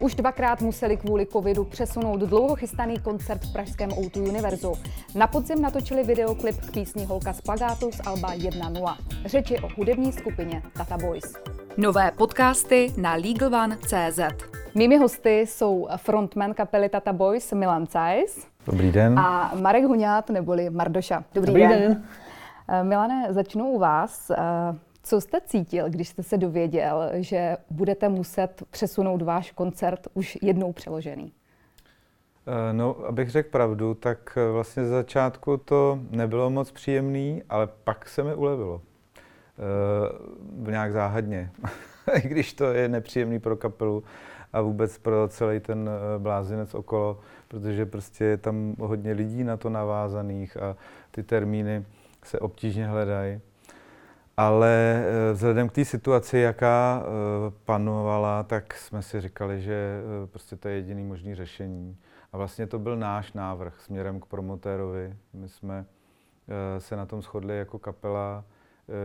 Už dvakrát museli kvůli covidu přesunout dlouho chystaný koncert v pražském O2 Univerzu. Na podzim natočili videoklip k písni Holka z Plagátu z Alba 1.0. Řeči o hudební skupině Tata Boys. Nové podcasty na LegalOne.cz Mými hosty jsou frontman kapely Tata Boys Milan Cajs. Dobrý den. A Marek Huňát neboli Mardoša. Dobrý, Dobrý den. den. Eh, Milane, začnu u vás. Eh, co jste cítil, když jste se dověděl, že budete muset přesunout váš koncert už jednou přeložený? Eh, no, abych řekl pravdu, tak vlastně z začátku to nebylo moc příjemný, ale pak se mi ulevilo. E, nějak záhadně. I když to je nepříjemný pro kapelu a vůbec pro celý ten blázinec okolo, protože prostě je tam hodně lidí na to navázaných a ty termíny se obtížně hledají. Ale eh, vzhledem k té situaci, jaká eh, panovala, tak jsme si říkali, že eh, prostě to je jediný možný řešení. A vlastně to byl náš návrh směrem k promotérovi. My jsme se na tom shodli jako kapela,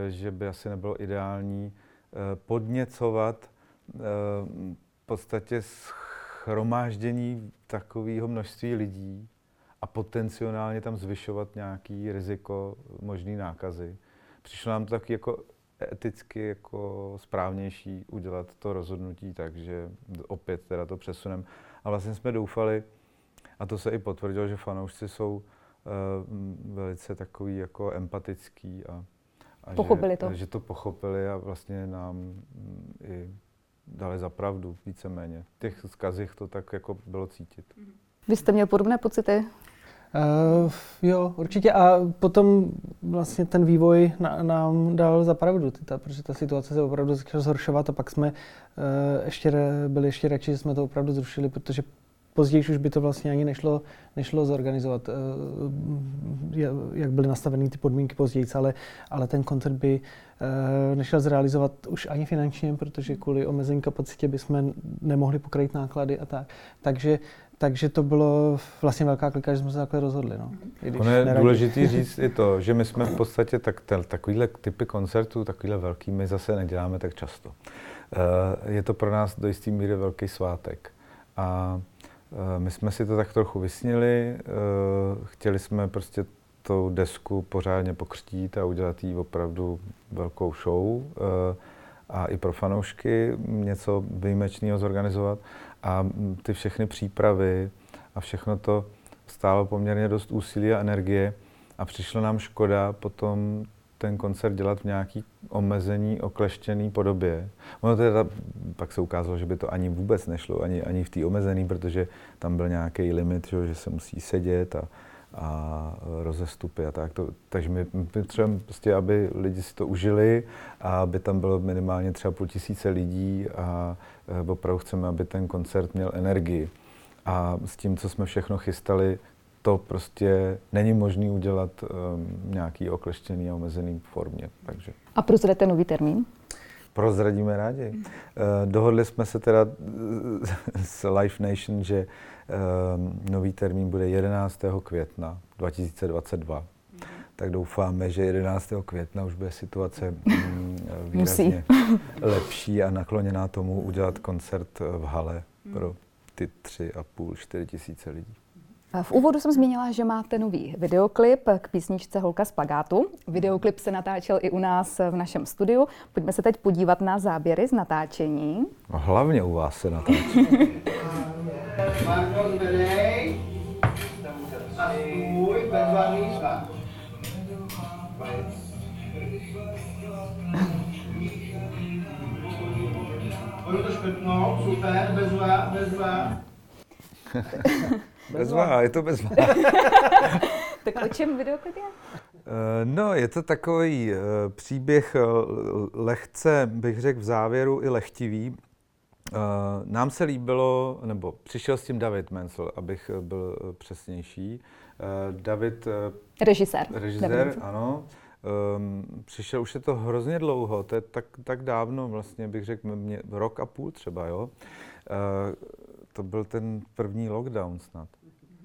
že by asi nebylo ideální podněcovat v podstatě schromáždění takového množství lidí a potenciálně tam zvyšovat nějaký riziko možný nákazy. Přišlo nám to taky jako eticky jako správnější udělat to rozhodnutí tak, že opět teda to přesunem. A vlastně jsme doufali, a to se i potvrdilo, že fanoušci jsou uh, velice takový jako empatický a, a pochopili že, to. že to pochopili a vlastně nám mm, i dali za pravdu víceméně. V těch zkazích to tak jako bylo cítit. Vy jste měl podobné pocity? Uh, jo, určitě. A potom vlastně ten vývoj na, nám dal za pravdu, tyta, protože ta situace se opravdu začala zhoršovat a pak jsme uh, ještě byli ještě radši, že jsme to opravdu zrušili, protože později už by to vlastně ani nešlo, nešlo zorganizovat, uh, jak byly nastaveny ty podmínky později, ale, ale ten koncert by uh, nešel zrealizovat už ani finančně, protože kvůli omezení kapacitě bychom nemohli pokrýt náklady a tak. Takže takže to bylo vlastně velká klika, že jsme se takhle rozhodli. No. ono je neradí. důležité říct i to, že my jsme v podstatě tak, takovýhle typy koncertů, takovýhle velký, my zase neděláme tak často. Uh, je to pro nás do jistý míry velký svátek. A uh, my jsme si to tak trochu vysnili, uh, chtěli jsme prostě tou desku pořádně pokřtít a udělat jí opravdu velkou show a i pro fanoušky něco výjimečného zorganizovat. A ty všechny přípravy a všechno to stálo poměrně dost úsilí a energie a přišlo nám škoda potom ten koncert dělat v nějaký omezení, okleštěný podobě. Ono teda, pak se ukázalo, že by to ani vůbec nešlo, ani, ani v té omezený, protože tam byl nějaký limit, že, že se musí sedět a, a rozestupy a tak. To, takže my, my potřebujeme prostě, aby lidi si to užili a aby tam bylo minimálně třeba půl tisíce lidí a e, opravdu chceme, aby ten koncert měl energii. A s tím, co jsme všechno chystali, to prostě není možné udělat um, nějaký okleštěný a omezený formě. Takže. A prozradete nový termín? Prozradíme rádi. Uh, dohodli jsme se teda s Life Nation, že Ehm, nový termín bude 11. května 2022. Mm. Tak doufáme, že 11. května už bude situace mm, výrazně lepší a nakloněná tomu udělat koncert v hale mm. pro ty tři a půl, čtyři tisíce lidí. V úvodu jsem zmínila, že máte nový videoklip k písničce Holka z plagátu. Videoklip se natáčel i u nás v našem studiu. Pojďme se teď podívat na záběry z natáčení. No, hlavně u vás se natáčí. To škrtnout, super, bezva, bezva. bezva, je to bezva. tak o čem videoklip je? Eh, no, je to takový uh, příběh uh, lehce, bych řekl v závěru i lehtivý, nám se líbilo, nebo přišel s tím David Mensel, abych byl přesnější. David... Režisér. Režisér, David. ano. Um, přišel už je to hrozně dlouho, to je tak, tak dávno, vlastně bych řekl, mě, rok a půl třeba, jo. Uh, to byl ten první lockdown snad.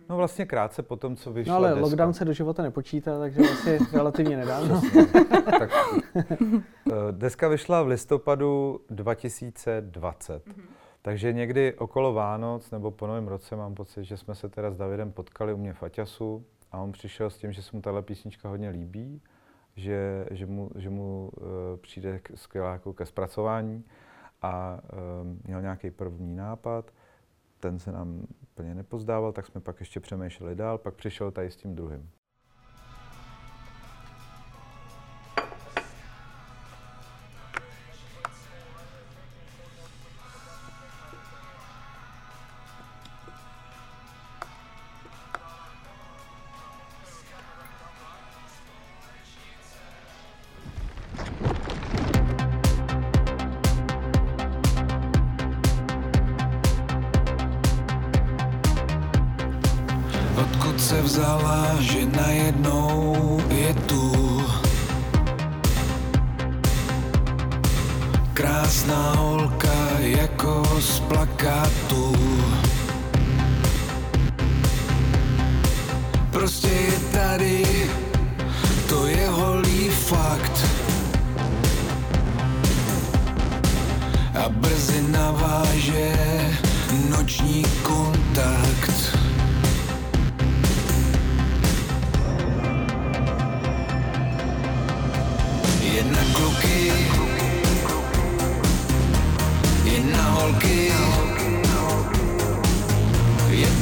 No vlastně krátce po tom, co vyšla No ale deska. lockdown se do života nepočítá, takže vlastně relativně nedávno. tak, eh, deska vyšla v listopadu 2020. Mm-hmm. Takže někdy okolo Vánoc nebo po Novém roce mám pocit, že jsme se teda s Davidem potkali u mě v Aťasu a on přišel s tím, že se mu tahle písnička hodně líbí, že, že mu, že mu uh, přijde skvělá jako ke zpracování a um, měl nějaký první nápad, ten se nám úplně nepozdával, tak jsme pak ještě přemýšleli dál, pak přišel tady s tím druhým. Vzala, že najednou je tu. Krásná holka jako z plakátu kluky, i na holky,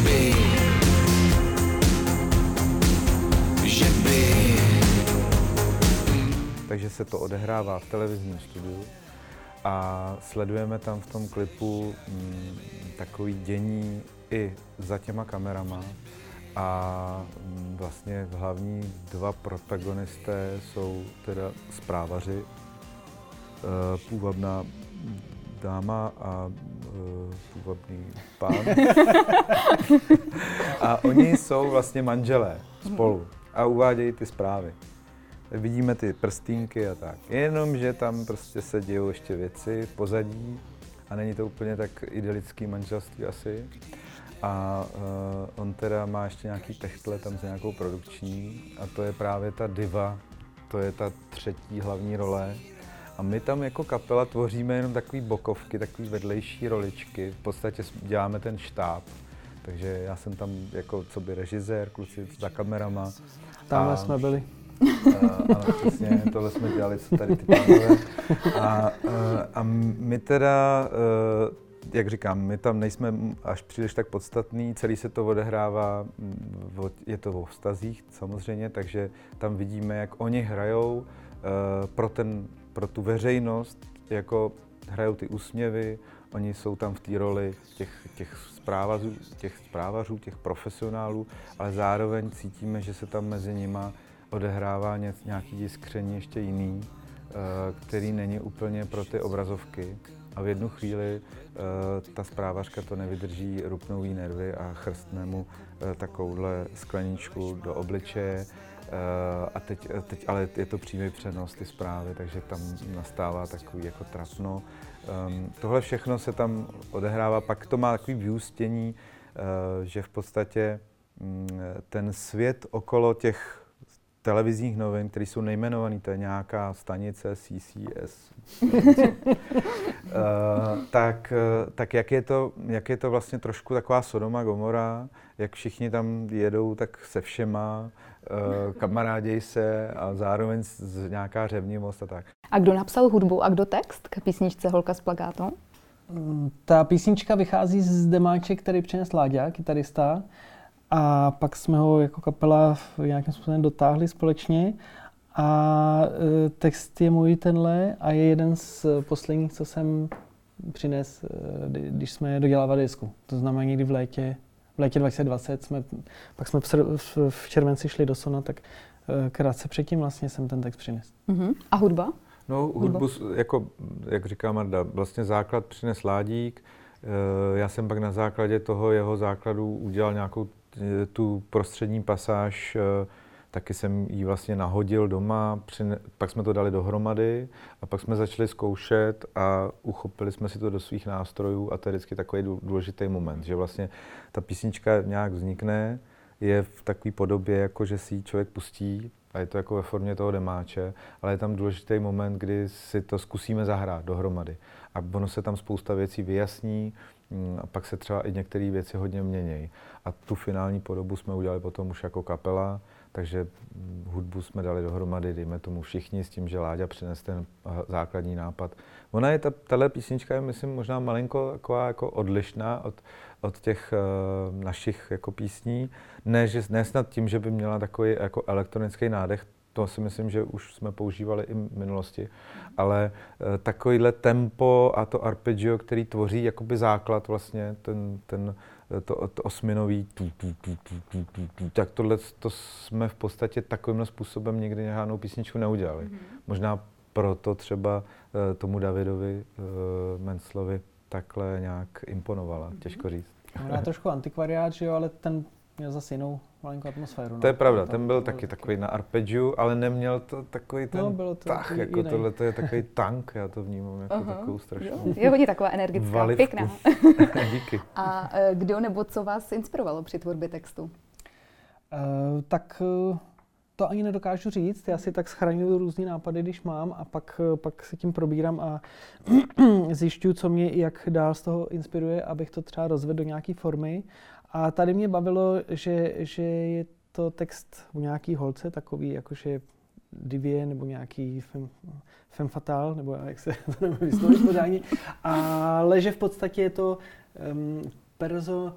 by, že by. Takže se to odehrává v televizním studiu a sledujeme tam v tom klipu mm, takový dění i za těma kamerama, a vlastně hlavní dva protagonisté jsou teda zprávaři, e, půvabná dáma a e, půvabný pán. a oni jsou vlastně manželé spolu a uvádějí ty zprávy. Vidíme ty prstínky a tak. Jenom, že tam prostě se dějou ještě věci v pozadí a není to úplně tak idylický manželství asi. A uh, on teda má ještě nějaký techtle tam s nějakou produkční a to je právě ta diva, to je ta třetí hlavní role. A my tam jako kapela tvoříme jenom takové bokovky, takové vedlejší roličky. V podstatě děláme ten štáb. Takže já jsem tam jako co by režisér, kluci za kamerama. Tamhle jsme byli. A, ano, přesně, tohle jsme dělali, co tady ty pánové. A, a, a my teda jak říkám, my tam nejsme až příliš tak podstatný, celý se to odehrává, je to o vztazích samozřejmě, takže tam vidíme, jak oni hrajou uh, pro, ten, pro tu veřejnost, jako hrajou ty úsměvy, oni jsou tam v té roli těch, těch, zprávařů, těch zprávařů, těch profesionálů, ale zároveň cítíme, že se tam mezi nima odehrává nějaký jiskření ještě jiný, uh, který není úplně pro ty obrazovky, a v jednu chvíli uh, ta zprávařka to nevydrží, rupnou jí nervy a chrstne mu uh, takovouhle skleničku do obličeje. Uh, a teď, teď ale je to přímý přenos ty zprávy, takže tam nastává takový jako trapno. Um, tohle všechno se tam odehrává, pak to má takový vyústění, že v podstatě um, ten svět okolo těch televizních novin, které jsou nejmenované, to je nějaká stanice CCS, Uh, tak, eh, tak jak, je to, jak je to vlastně trošku taková Sodoma Gomora, jak všichni tam jedou tak se všema, uh, kamaráděj se a zároveň z, z nějaká řevnivost a tak. A kdo napsal hudbu a kdo text k písničce Holka s plagátou? Mm, ta písnička vychází z demáče, který přinesl Láďa, kytarista, a pak jsme ho jako kapela nějakým způsobem dotáhli společně a e, text je můj tenhle a je jeden z posledních, co jsem přines, e, když jsme dodělávali disku. To znamená někdy v létě, v létě 2020 jsme, pak jsme v červenci šli do Sona, tak e, krátce předtím vlastně jsem ten text přines. Uh-huh. A hudba? No, hudbu, jako, jak říká Marda, vlastně základ přines Ládík. Já jsem pak na základě toho jeho základu udělal nějakou tu prostřední pasáž taky jsem ji vlastně nahodil doma, přine, pak jsme to dali dohromady a pak jsme začali zkoušet a uchopili jsme si to do svých nástrojů a to je vždycky takový důležitý moment, že vlastně ta písnička nějak vznikne, je v takové podobě, jako že si ji člověk pustí a je to jako ve formě toho demáče, ale je tam důležitý moment, kdy si to zkusíme zahrát dohromady. A ono se tam spousta věcí vyjasní, A pak se třeba i některé věci hodně měnějí. A tu finální podobu jsme udělali potom už jako kapela, takže mm, hudbu jsme dali dohromady, dejme tomu všichni, s tím, že Láďa přines ten eh, základní nápad. Ona je, ta, tahle písnička je, myslím, možná malinko taková jako odlišná od, od těch uh, našich jako písní. Ne, že, ne snad tím, že by měla takový jako elektronický nádech, to si myslím, že už jsme používali i v minulosti, ale uh, takovýhle tempo a to arpeggio, který tvoří jakoby základ vlastně, ten, ten, to, to osminový tu, tu, tu, tu, tu, tu, tu, tak tohle to jsme v podstatě takovým způsobem nikdy žádnou písničku neudělali. Mm-hmm. Možná proto třeba uh, tomu Davidovi uh, Menclovi takhle nějak imponovala, mm-hmm. těžko říct. Možná trošku antikvariát, že jo, ale ten měl zase jinou malinkou atmosféru. To je no. pravda, ten byl bylo taky takový na arpeggiu, ale neměl to takový ten No, bylo to tah, takový jako jiný. tohle to je takový tank, já to vnímám jako Aha. takovou strašnou Jo, je hodně taková energická, valivku. pěkná. Díky. A eh, kdo nebo co vás inspirovalo při tvorbě textu? Eh, tak eh, to ani nedokážu říct. Já si tak schraňuju různý nápady, když mám a pak, pak se tím probírám a zjišťuju, co mě jak dál z toho inspiruje, abych to třeba rozvedl do nějaké formy. A tady mě bavilo, že, že je to text o nějaký holce, takový jakože divě nebo nějaký fem, fem fatal, nebo jak se to nevím vyslovit podání, ale že v podstatě je to um, perzo,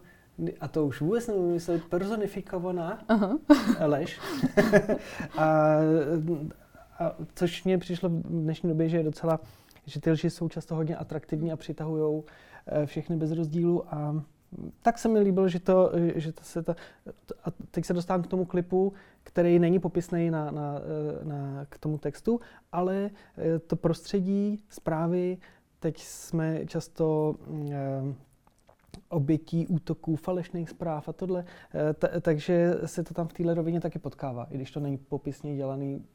a to už vůbec nevím vyslovit, personifikovaná Aha. lež. a, a což mě přišlo v dnešní době, že je docela, že ty lži jsou často hodně atraktivní a přitahují všechny bez rozdílu a tak se mi líbilo, že to, že to se ta, a teď se dostávám k tomu klipu, který není popisný na, na, na, k tomu textu, ale eh, to prostředí, zprávy, teď jsme často eh, obětí útoků, falešných zpráv a tohle, eh, ta, takže se to tam v téhle rovině taky potkává, i když to není popisně dělaný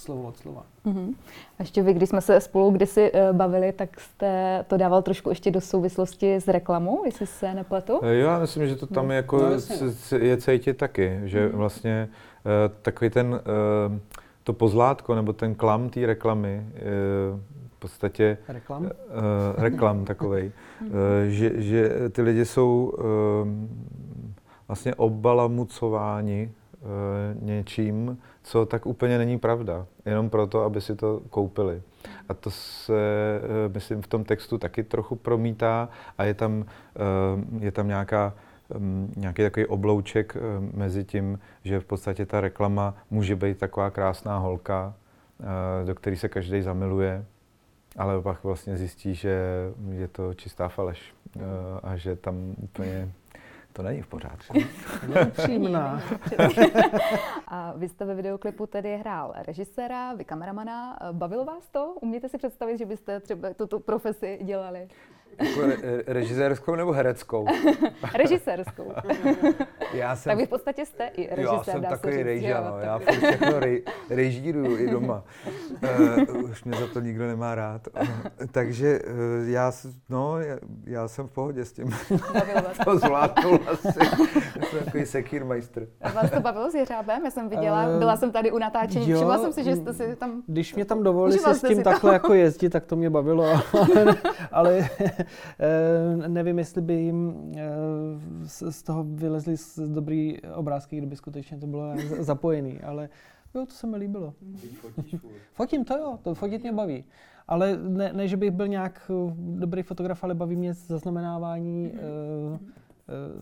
slovo od slova. Mhm. A ještě vy, když jsme se spolu kdysi eh, bavili, tak jste to dával trošku ještě do souvislosti s reklamou, jestli se nepletu? Eh, Jo, já myslím, že to tam No, jako no no. c- c- je cítit taky, že Mhm. vlastně uh, takový ten, uh, to pozlátko nebo ten klam té reklamy, uh, v podstatě Reklam? uh, reklam takovej, uh, že, že ty lidi jsou uh, vlastně obalamucováni uh, něčím, co tak úplně není pravda, jenom proto, aby si to koupili. A to se, eh, myslím, v tom textu taky trochu promítá a je tam, eh, je tam nějaká, mm, nějaký takový oblouček eh, mezi tím, že v podstatě ta reklama může být taková krásná holka, do které se každý zamiluje, ale pak vlastně zjistí, že je to čistá faleš a že tam úplně to není v pořádku. Příjemná. A vy jste ve videoklipu tedy hrál režiséra, vy kameramana. Bavilo vás to? Umíte si představit, že byste třeba tuto profesi dělali? Jako re- režisérskou nebo hereckou? Režisérskou. Já jsem tak vy v podstatě jste i režisér, Já jsem takový rejža, no. Já furt všechno rej, režíruju i doma. Uh, už mě za to nikdo nemá rád. Uh, takže uh, já, no, já, já jsem v pohodě s tím. Bavilo vás. to zvládnul asi. Já jsem takový sekírmeister. A vás to bavilo s Jeřábem? Já jsem viděla, Eh, byla jsem tady u natáčení, jo, všimla jsem si, že jste si tam... Když mě tam dovolili se s tím takhle jako jezdit, tak to mě bavilo, ale, ale nevím, jestli by jim eh, z z toho vylezly z dobrý obrázky, kdyby skutečně to bylo zapojený, ale jo, to se mi líbilo. Fotím to jo, to fotit mě baví. Ale ne, ne že bych byl nějak eh, dobrý fotograf, ale baví mě zaznamenávání eh, eh,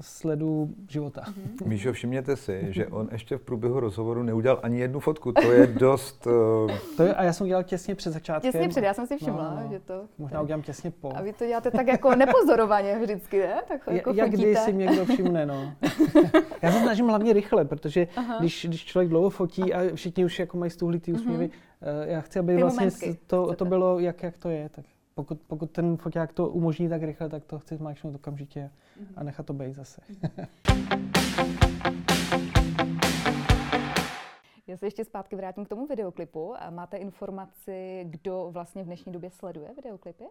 sledu života. Míšo, všimněte si, že on ještě v průběhu rozhovoru neudělal ani jednu fotku. To je dost... Uh, To je, a já jsem udělal těsně před začátkem. Těsně před, já jsem si všimla, No, no. že to... Možná udělám těsně po. A vy to děláte tak jako nepozorovaně vždycky, ne? Tak jako Jak kdy si mě kdo všimne, no. Já se snažím hlavně rychle, protože Aha. když, když člověk dlouho fotí a všichni už jako mají stuhlý ty úsměvy, eh, já chci, aby Ty vlastně to, chcete. to bylo, jak, jak to je. Tak pokud, pokud ten foťák to umožní tak rychle, tak to chci zmáčknout okamžitě a nechat to být zase. Já se ještě zpátky vrátím k tomu videoklipu. A Máte informaci, kdo vlastně v dnešní době sleduje videoklipy?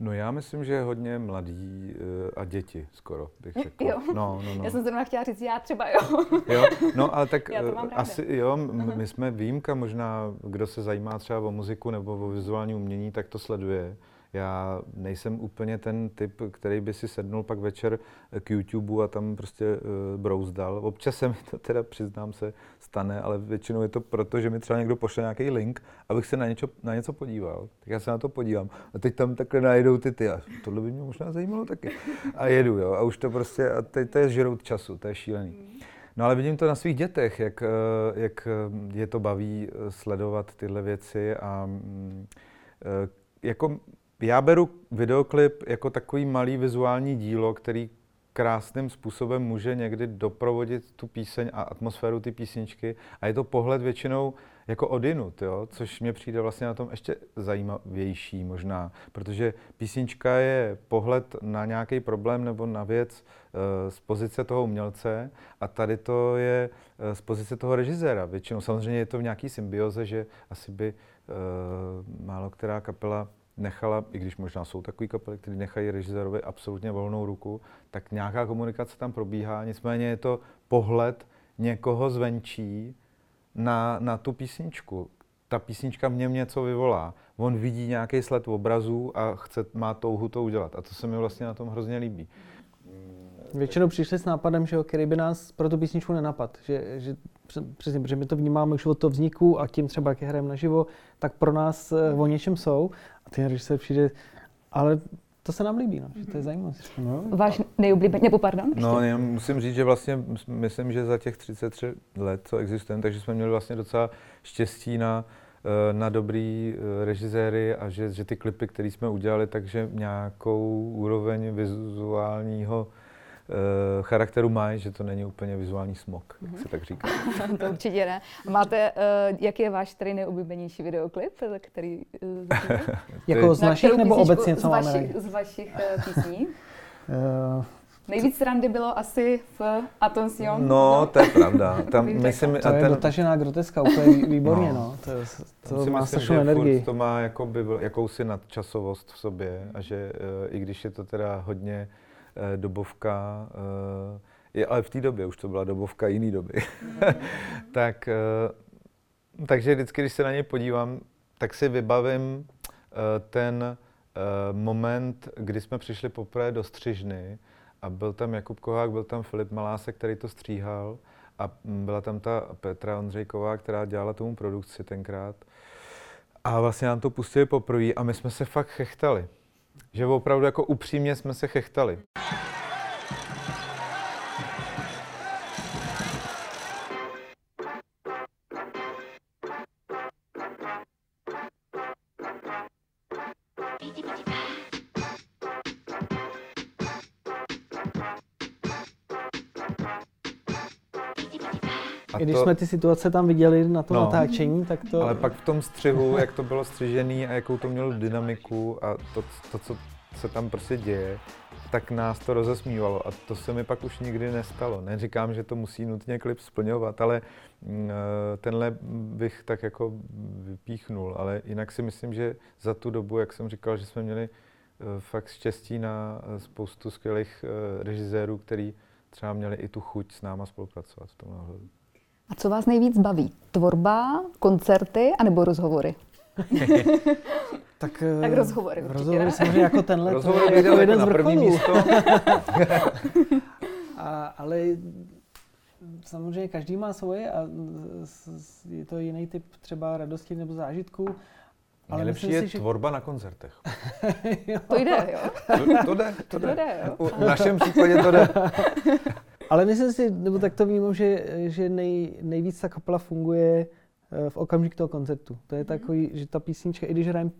No já myslím, že hodně mladí uh, a děti skoro, bych řekl. Jo. No, no, no. Já jsem zrovna chtěla říct, já třeba jo. Jo, no ale tak Já to eh, mám ráda. asi jo, m- my jsme výjimka možná, kdo se zajímá třeba o muziku nebo o vizuální umění, tak to sleduje. Já nejsem úplně ten typ, který by si sednul pak večer k YouTube a tam prostě uh, brouzdal. Občas se mi to teda, přiznám se, stane, ale většinou je to proto, že mi třeba někdo pošle nějaký link, abych se na něco, na něco podíval. Tak já se na to podívám. A teď tam takhle najdou ty ty. A tohle by mě možná zajímalo taky. A jedu, jo. A už to prostě, a teď to je žrout času, to je šílený. No ale vidím to na svých dětech, jak, eh, jak je to baví sledovat tyhle věci a mm, jako já beru videoklip jako takový malý vizuální dílo, který krásným způsobem může někdy doprovodit tu píseň a atmosféru ty písničky a je to pohled většinou jako odinut, jo? což mě přijde vlastně na tom ještě zajímavější možná, protože písnička je pohled na nějaký problém nebo na věc uh, z pozice toho umělce a tady to je uh, z pozice toho režiséra. Většinou samozřejmě je to v nějaký symbioze, že asi by uh, málo která kapela nechala, i když možná jsou takové kapely, které nechají režisérovi absolutně volnou ruku, tak nějaká komunikace tam probíhá. Nicméně je to pohled někoho zvenčí na, na tu písničku. Ta písnička něm něco vyvolá. On vidí nějaký sled obrazů a chce, má touhu to udělat. A to se mi vlastně na tom hrozně líbí. Většinou přišli s nápadem, že jo, který by nás pro tu písničku nenapad. Že, že přesně, protože my to vnímáme už od toho vzniku a tím třeba, jak je hrajeme naživo, tak pro nás eh, o něčem jsou. A ten režisér přijde, ale to se nám líbí, no, že to je zajímavé. No. Váš nejoblíbený, nebo pardon? Ještě? No, já musím říct, že vlastně myslím, že za těch 33 let, co existujeme, takže jsme měli vlastně docela štěstí na, eh, na dobrý eh, režiséry a že, že ty klipy, které jsme udělali, takže nějakou úroveň vizuálního uh, charakteru mají, že to není úplně vizuální smog, mm-hmm. jak se tak říká. to určitě ne. Máte, uh, jaký je váš tady nejoblíbenější videoklip, který... Uh, jako z našich nebo obecně, co z máme vašich, Z vašich uh, písní? uh, Nejvíc randy bylo asi v Attention. No, no, to je pravda. Tam, myslím, to je ten... dotažená groteska, úplně výborně, no. no. To, to, to má strašnou energii. To má jakoby, jakousi nadčasovost v sobě a že uh, i když je to teda hodně Eh, dobovka, eh, je, ale v té době už to byla dobovka jiný doby. tak, eh, takže vždycky, když se na něj podívám, tak si vybavím ten moment, kdy jsme přišli poprvé do Střižny a byl tam Jakub Kohák, byl tam Filip Malásek, který to stříhal a byla tam ta Petra Ondřejková, která dělala tomu produkci tenkrát. A vlastně nám to pustili poprvé a my jsme se fakt chechtali že opravdu jako upřímně jsme se chechtali. Když to, jsme ty situace tam viděli na tom no, natáčení, tak to... Ale pak v tom střihu, jak to bylo střižený a jakou to mělo dynamiku a to, to, co se tam prostě děje, tak nás to rozesmívalo a to se mi pak už nikdy nestalo. Neříkám, že to musí nutně klip splňovat, ale mm, eh, tenhle bych tak jako vypíchnul, ale jinak si myslím, že za tu dobu, jak jsem říkal, že jsme měli eh, fakt štěstí na eh, spoustu skvělých režisérů, který třeba měli i tu chuť s náma spolupracovat v tomhle ohledu. A co vás nejvíc baví? Tvorba, koncerty anebo rozhovory? tak, tak rozhovory určitě, Rozhovory samozřejmě jako tenhle. Rozhovory jako jeden na první místo. a, ale samozřejmě každý má svoje a je to jiný typ třeba radosti nebo zážitku. Ale Nejlepší je si, tvorba že... na koncertech. to jde, jo? To, to jde, to, to jde. jde jo? V našem případě to jde. Ale myslím si, nebo tak to vnímám, že, že nej, nejvíc ta kapela funguje eh, v okamžiku toho koncertu. To je mhm. takový, že ta písnička, i když hrajeme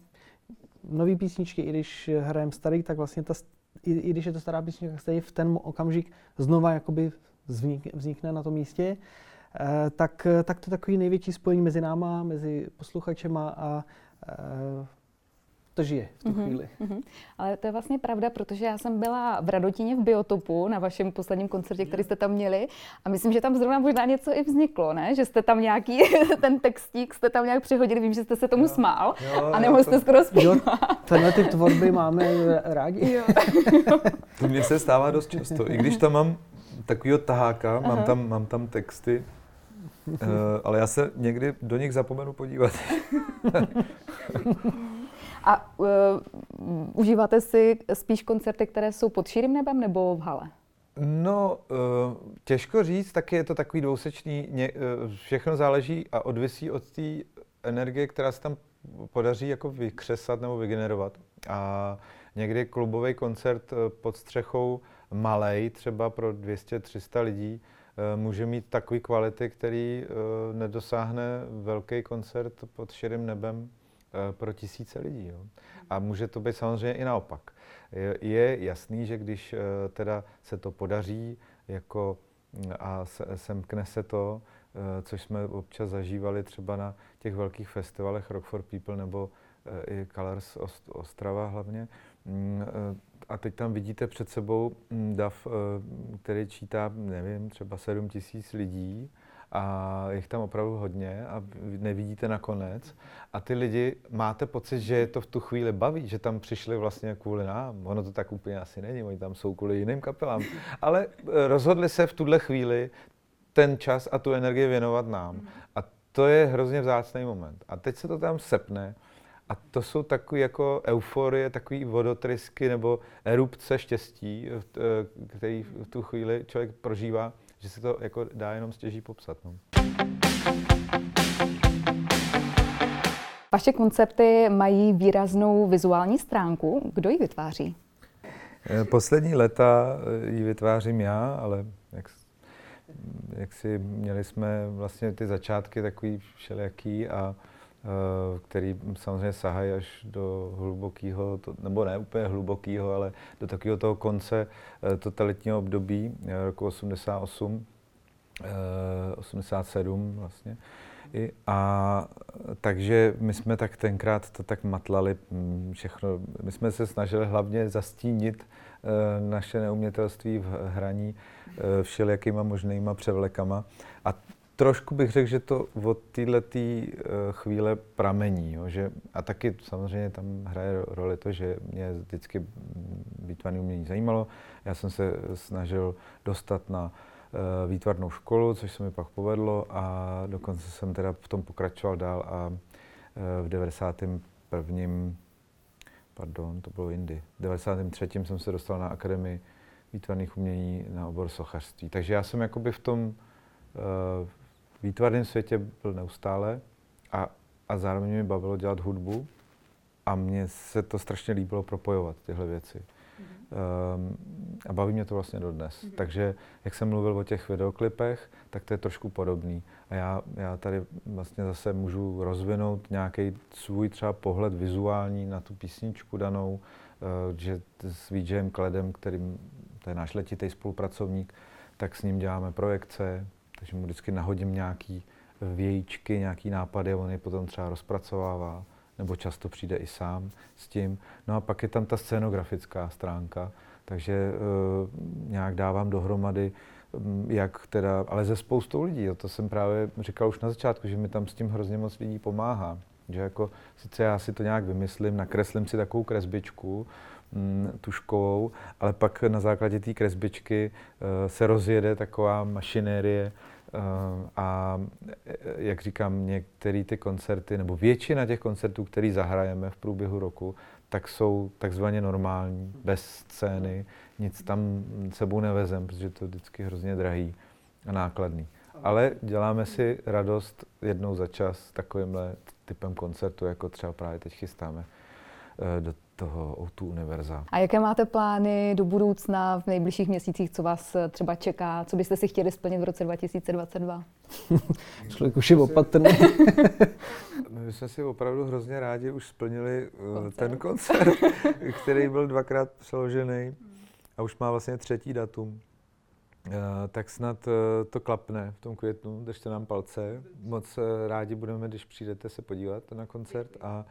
nový písničky, i když hrajeme starý, tak vlastně ta, i, i když je to stará písnička, stejně v ten okamžik znova jakoby vznik, vznikne na tom místě, eh, tak, tak to je takový největší spojení mezi náma, mezi posluchačema a eh, to žije v tu mm-hmm, chvíli. Mm-hmm. Ale to je vlastně pravda, protože já jsem byla v Radotině v Biotopu na vašem posledním koncertě, který jste tam měli a myslím, že tam zrovna možná něco i vzniklo, ne? Že jste tam nějaký, ten textík jste tam nějak přihodili, vím, že jste se tomu jo. smál jo, a nemohl jste skoro zpívat. tenhle typ tvorby máme rádi. Jo. to mně se stává dost často, i když tam mám takovýho taháka, mám tam, mám tam texty, Uh, ale já se někdy do nich zapomenu podívat. A uh, užíváte si spíš koncerty, které jsou pod širým nebem nebo v hale? No, uh, těžko říct, taky je to takový dvousečný, uh, všechno záleží a odvisí od té energie, která se tam podaří jako vykřesat nebo vygenerovat. A někdy klubový koncert pod střechou malej, třeba pro 200-300 lidí, může mít takový kvality, který nedosáhne velký koncert pod širým nebem pro tisíce lidí. Jo. A může to být samozřejmě i naopak. Je jasný, že když eh, teda se to podaří jako mm, a semkne se to, eh, což jsme občas zažívali třeba na těch velkých festivalech Rock for People nebo eh, i Colors Ostrava hlavně. Mm, a teď tam vidíte před sebou mm, DAF, který čítá, nevím, třeba 7 tisíc lidí a je tam opravdu hodně a nevidíte nakonec. A ty lidi, máte pocit, že je to v tu chvíli baví, že tam přišli vlastně kvůli nám. Ono to tak úplně asi není, oni tam jsou kvůli jiným kapelám. Ale eh, rozhodli se v tuhle chvíli ten čas a tu energii věnovat nám. A to je hrozně vzácný moment. A teď se to tam sepne. A to jsou takové jako euforie, takové vodotrysky nebo erupce štěstí, eh, který v tu chvíli člověk prožívá že se to jako dá jenom stěží popsat. No. Vaše koncepty mají výraznou vizuální stránku. Kdo ji vytváří? Eh, poslední leta eh, ji vytvářím já, ale jak, jak si měli jsme vlastně ty začátky takový všelijaký a který samozřejmě sahají až do hlubokého, nebo ne úplně hlubokého, ale do takového toho konce eh, totalitního období eh, roku 88, 87 vlastně. I, a takže my jsme tak tenkrát to tak matlali hm, všechno. My jsme se snažili hlavně zastínit naše neumětelství v hraní všelijakýma možnýma převlekama. A trošku bych řekl, že to od této eh, chvíle pramení. Jo, že, a taky samozřejmě tam hraje roli to, že mě vždycky výtvarné umění zajímalo. Já jsem se snažil dostat na uh, výtvarnou školu, což se mi pak povedlo a dokonce jsem teda v tom pokračoval dál a uh, v 91. Pardon, to bylo jindy. V 93. jsem se dostal na Akademii výtvarných umění na obor sochařství. Takže já jsem jakoby v tom uh, výtvarném světě byl neustále a, a zároveň mi bavilo dělat hudbu a mně se to strašně líbilo propojovat tyhle věci. Um, a baví mě to vlastně dodnes. Mm-hmm. Takže jak jsem mluvil o těch videoklipech, tak to je trošku podobný. A já, já tady vlastně zase můžu rozvinout nějaký svůj třeba pohled vizuální na tu písničku danou, uh, že s VJem Kledem, kterým to je náš letitý spolupracovník, tak s ním děláme projekce, takže mu vždycky nahodím nějaký vějíčky, nějaký nápady on je potom třeba rozpracovává, nebo často přijde i sám s tím. No a pak je tam ta scénografická stránka, takže uh, nějak dávám dohromady, um, jak teda, ale ze spoustou lidí, jo, to jsem právě říkal už na začátku, že mi tam s tím hrozně moc lidí pomáhá. Že jako, sice já si to nějak vymyslím, nakreslím si takovou kresbičku, mm, tuškovou, ale pak na základě té kresbičky uh, se rozjede taková mašinérie, Eh, a eh, jak říkám, některé ty koncerty, nebo většina těch koncertů, které zahrajeme v průběhu roku, tak jsou takzvaně normální, bez scény, nic tam sebou nevezem, protože to je vždycky hrozně drahý a nákladný. Ale děláme si radost jednou za čas takovýmhle typem koncertu, jako třeba právě teď chystáme eh, do toho O2 univerza. A jaké máte plány do budoucna v nejbližších měsících, co vás třeba čeká, co byste si chtěli splnit v roce 2022? Člověk už je opatrný. My jsme si opravdu hrozně rádi už splnili eh, koncert. ten koncert, který byl dvakrát přeložený a už má vlastně třetí datum. Uh, tak snad uh, to klapne v tom květnu, držte nám palce. Moc uh, rádi budeme, když přijdete se podívat na koncert a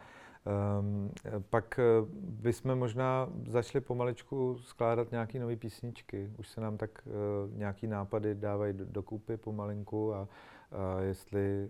pak uh, bychom možná začali pomaličku skládat nějaké nové písničky. Už se nám tak uh, nějaký nápady dávají do, do kůpy pomalinku a, a jestli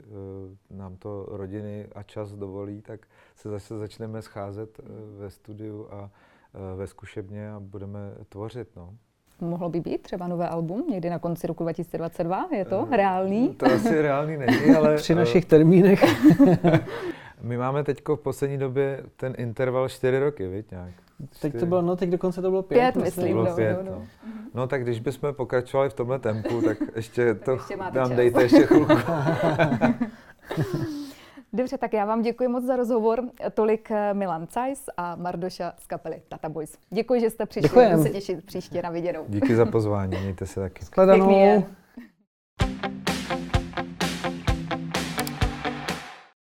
uh, nám to rodiny a čas dovolí, tak se zase začneme scházet uh, ve studiu a uh, ve zkušebně a budeme tvořit. No. Mohlo by být třeba nové album někdy na konci roku 2022? Je to uh, reálný? To asi reálný není, ale... Při našich termínech. My máme teď v poslední době ten interval čtyři roky, viď nějak? Teď to bylo, no teď dokonce to bylo pět. Pět, myslím, bylo no, pět, no, no. no. no tak když bychom pokračovali v tomhle tempu, tak ještě to ještě máte nám čas. dejte ještě chvilku. Dobře, tak já vám děkuji moc za rozhovor. Tolik eh, Milan Cajs a Mardoša z kapely Tata Boys. Děkuji, že jste přišli. Děkujem. Budu se těšit příště na viděnou. Díky za pozvání, mějte se taky. Shledanou.